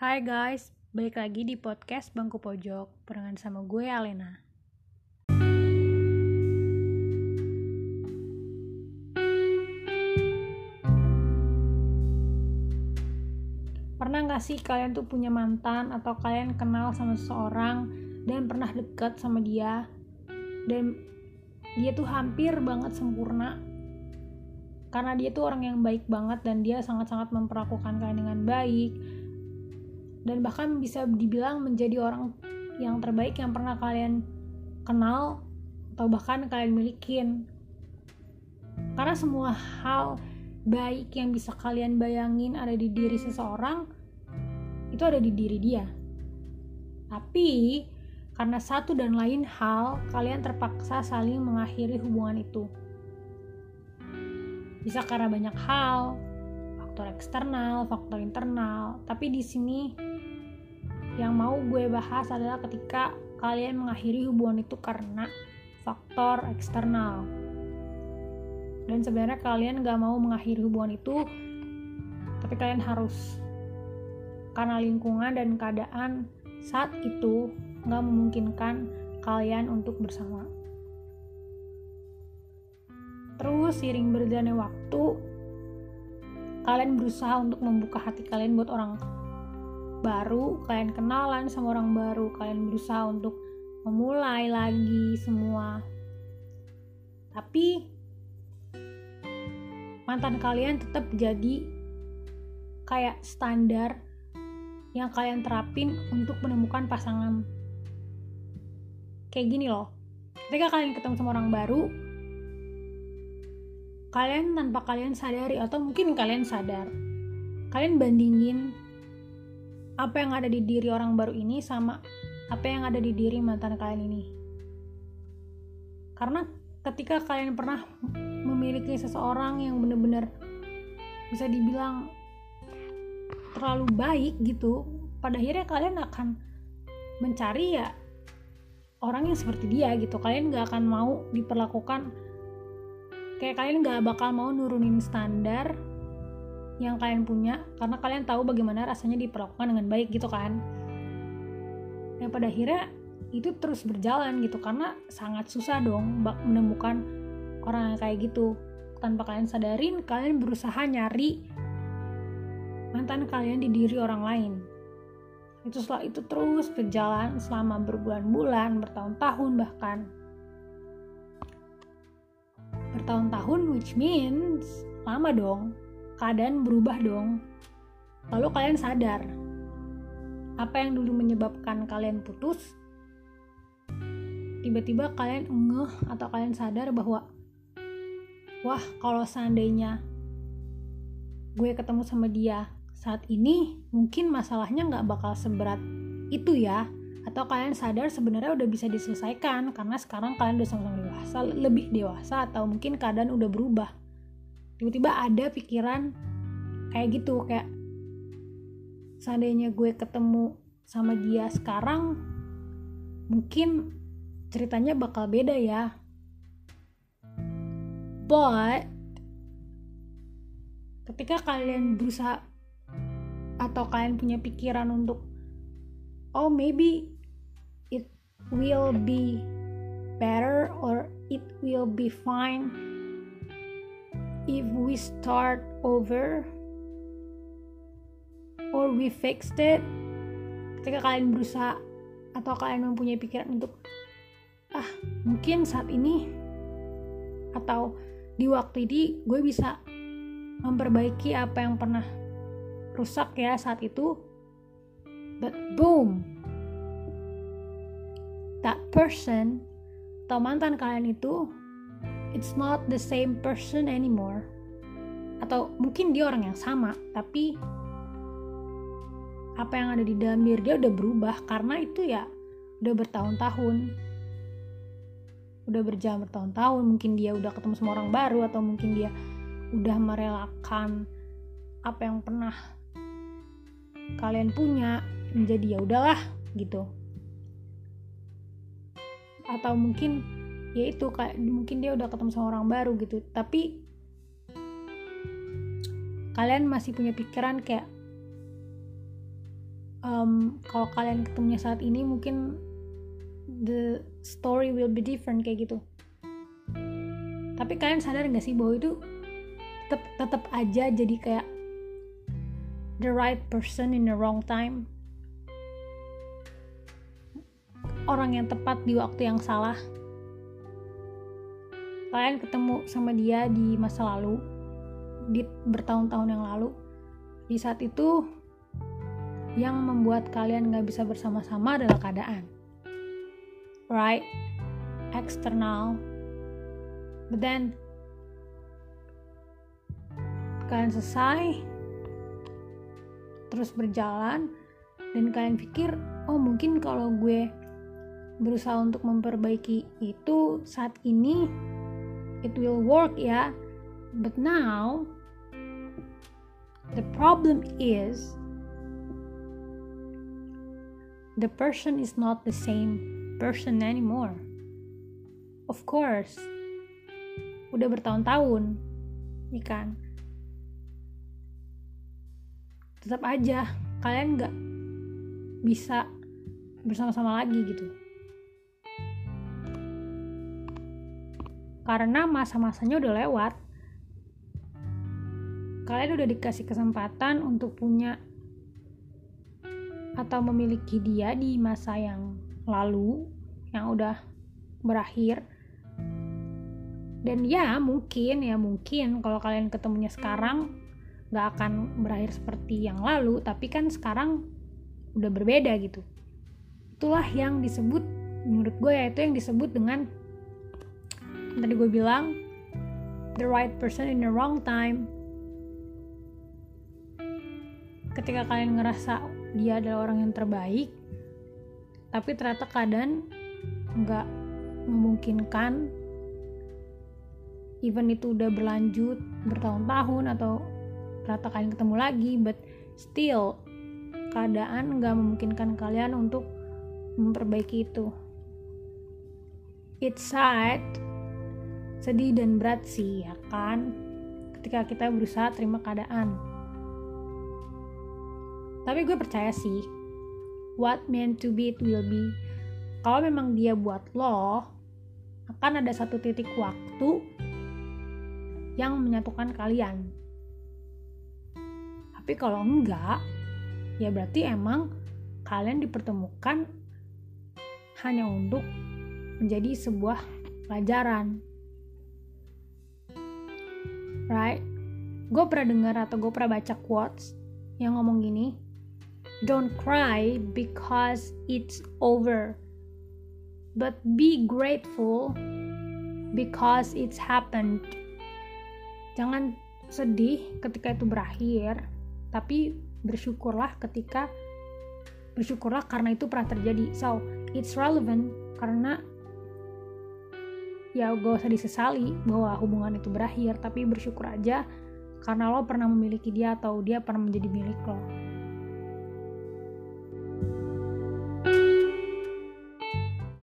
Hai guys, balik lagi di podcast Bangku Pojok barengan sama gue Alena. Pernah gak sih kalian tuh punya mantan atau kalian kenal sama seseorang dan pernah deket sama dia? Dan dia tuh hampir banget sempurna. Karena dia tuh orang yang baik banget dan dia sangat-sangat memperlakukan kalian dengan baik dan bahkan bisa dibilang menjadi orang yang terbaik yang pernah kalian kenal atau bahkan kalian milikin. Karena semua hal baik yang bisa kalian bayangin ada di diri seseorang itu ada di diri dia. Tapi karena satu dan lain hal kalian terpaksa saling mengakhiri hubungan itu. Bisa karena banyak hal faktor eksternal faktor internal. Tapi di sini yang mau gue bahas adalah ketika kalian mengakhiri hubungan itu karena faktor eksternal. Dan sebenarnya kalian gak mau mengakhiri hubungan itu tapi kalian harus. Karena lingkungan dan keadaan saat itu gak memungkinkan kalian untuk bersama. Terus seiring berjalannya waktu kalian berusaha untuk membuka hati kalian buat orang baru, kalian kenalan sama orang baru, kalian berusaha untuk memulai lagi semua. Tapi mantan kalian tetap jadi kayak standar yang kalian terapin untuk menemukan pasangan. Kayak gini loh. Ketika kalian ketemu sama orang baru, kalian tanpa kalian sadari atau mungkin kalian sadar, kalian bandingin apa yang ada di diri orang baru ini sama apa yang ada di diri mantan kalian ini. Karena ketika kalian pernah memiliki seseorang yang benar-benar bisa dibilang terlalu baik gitu, pada akhirnya kalian akan mencari ya orang yang seperti dia gitu. Kalian gak akan mau diperlakukan kayak kalian gak bakal mau nurunin standar yang kalian punya karena kalian tahu bagaimana rasanya diperlakukan dengan baik gitu kan. Yang pada akhirnya itu terus berjalan gitu karena sangat susah dong menemukan orang yang kayak gitu. Tanpa kalian sadarin kalian berusaha nyari mantan kalian di diri orang lain. Itu setelah itu terus berjalan selama berbulan-bulan bertahun-tahun bahkan. Bertahun-tahun which means lama dong keadaan berubah dong. Lalu kalian sadar, apa yang dulu menyebabkan kalian putus, tiba-tiba kalian ngeh atau kalian sadar bahwa, wah kalau seandainya gue ketemu sama dia saat ini, mungkin masalahnya nggak bakal seberat itu ya. Atau kalian sadar sebenarnya udah bisa diselesaikan karena sekarang kalian udah sama-sama dewasa, lebih dewasa atau mungkin keadaan udah berubah tiba-tiba ada pikiran kayak gitu kayak seandainya gue ketemu sama dia sekarang mungkin ceritanya bakal beda ya. But ketika kalian berusaha atau kalian punya pikiran untuk oh maybe it will be better or it will be fine if we start over or we fixed it ketika kalian berusaha atau kalian mempunyai pikiran untuk ah mungkin saat ini atau di waktu ini gue bisa memperbaiki apa yang pernah rusak ya saat itu but boom that person atau mantan kalian itu it's not the same person anymore. Atau mungkin dia orang yang sama tapi apa yang ada di dalam diri dia udah berubah karena itu ya udah bertahun-tahun. Udah berjalan bertahun-tahun mungkin dia udah ketemu sama orang baru atau mungkin dia udah merelakan apa yang pernah kalian punya menjadi ya udahlah gitu. Atau mungkin ya itu kayak mungkin dia udah ketemu sama orang baru gitu. Tapi kalian masih punya pikiran kayak um, kalau kalian ketemunya saat ini mungkin the story will be different kayak gitu. Tapi kalian sadar nggak sih bahwa itu tetap tetap aja jadi kayak the right person in the wrong time? Orang yang tepat di waktu yang salah kalian ketemu sama dia di masa lalu di bertahun-tahun yang lalu. Di saat itu yang membuat kalian nggak bisa bersama-sama adalah keadaan. Right? External. But then kalian selesai terus berjalan dan kalian pikir oh mungkin kalau gue berusaha untuk memperbaiki itu saat ini it will work ya. But now the problem is the person is not the same person anymore. Of course udah bertahun-tahun ya kan? Tetap aja kalian nggak bisa bersama-sama lagi gitu karena masa-masanya udah lewat. Kalian udah dikasih kesempatan untuk punya atau memiliki dia di masa yang lalu yang udah berakhir. Dan ya mungkin ya mungkin kalau kalian ketemunya sekarang nggak akan berakhir seperti yang lalu tapi kan sekarang udah berbeda gitu. Itulah yang disebut menurut gue ya itu yang disebut dengan tadi gue bilang the right person in the wrong time. Ketika kalian ngerasa dia adalah orang yang terbaik tapi ternyata keadaan nggak memungkinkan even itu udah berlanjut bertahun-tahun atau ternyata kalian ketemu lagi but still keadaan nggak memungkinkan kalian untuk memperbaiki itu. It's sad sedih dan berat sih ya kan? Ketika kita berusaha terima keadaan. Tapi gue percaya sih what meant to be it will be. Kalau memang dia buat lo akan ada satu titik waktu yang menyatukan kalian. Tapi kalau enggak ya berarti emang kalian dipertemukan hanya untuk menjadi sebuah pelajaran right? Gue pernah dengar atau gue pernah baca quotes yang ngomong gini don't cry because it's over but be grateful because it's happened. Jangan sedih ketika itu berakhir tapi bersyukurlah ketika bersyukurlah karena itu pernah terjadi. So it's relevant karena ya gak usah disesali bahwa hubungan itu berakhir tapi bersyukur aja karena lo pernah memiliki dia atau dia pernah menjadi milik lo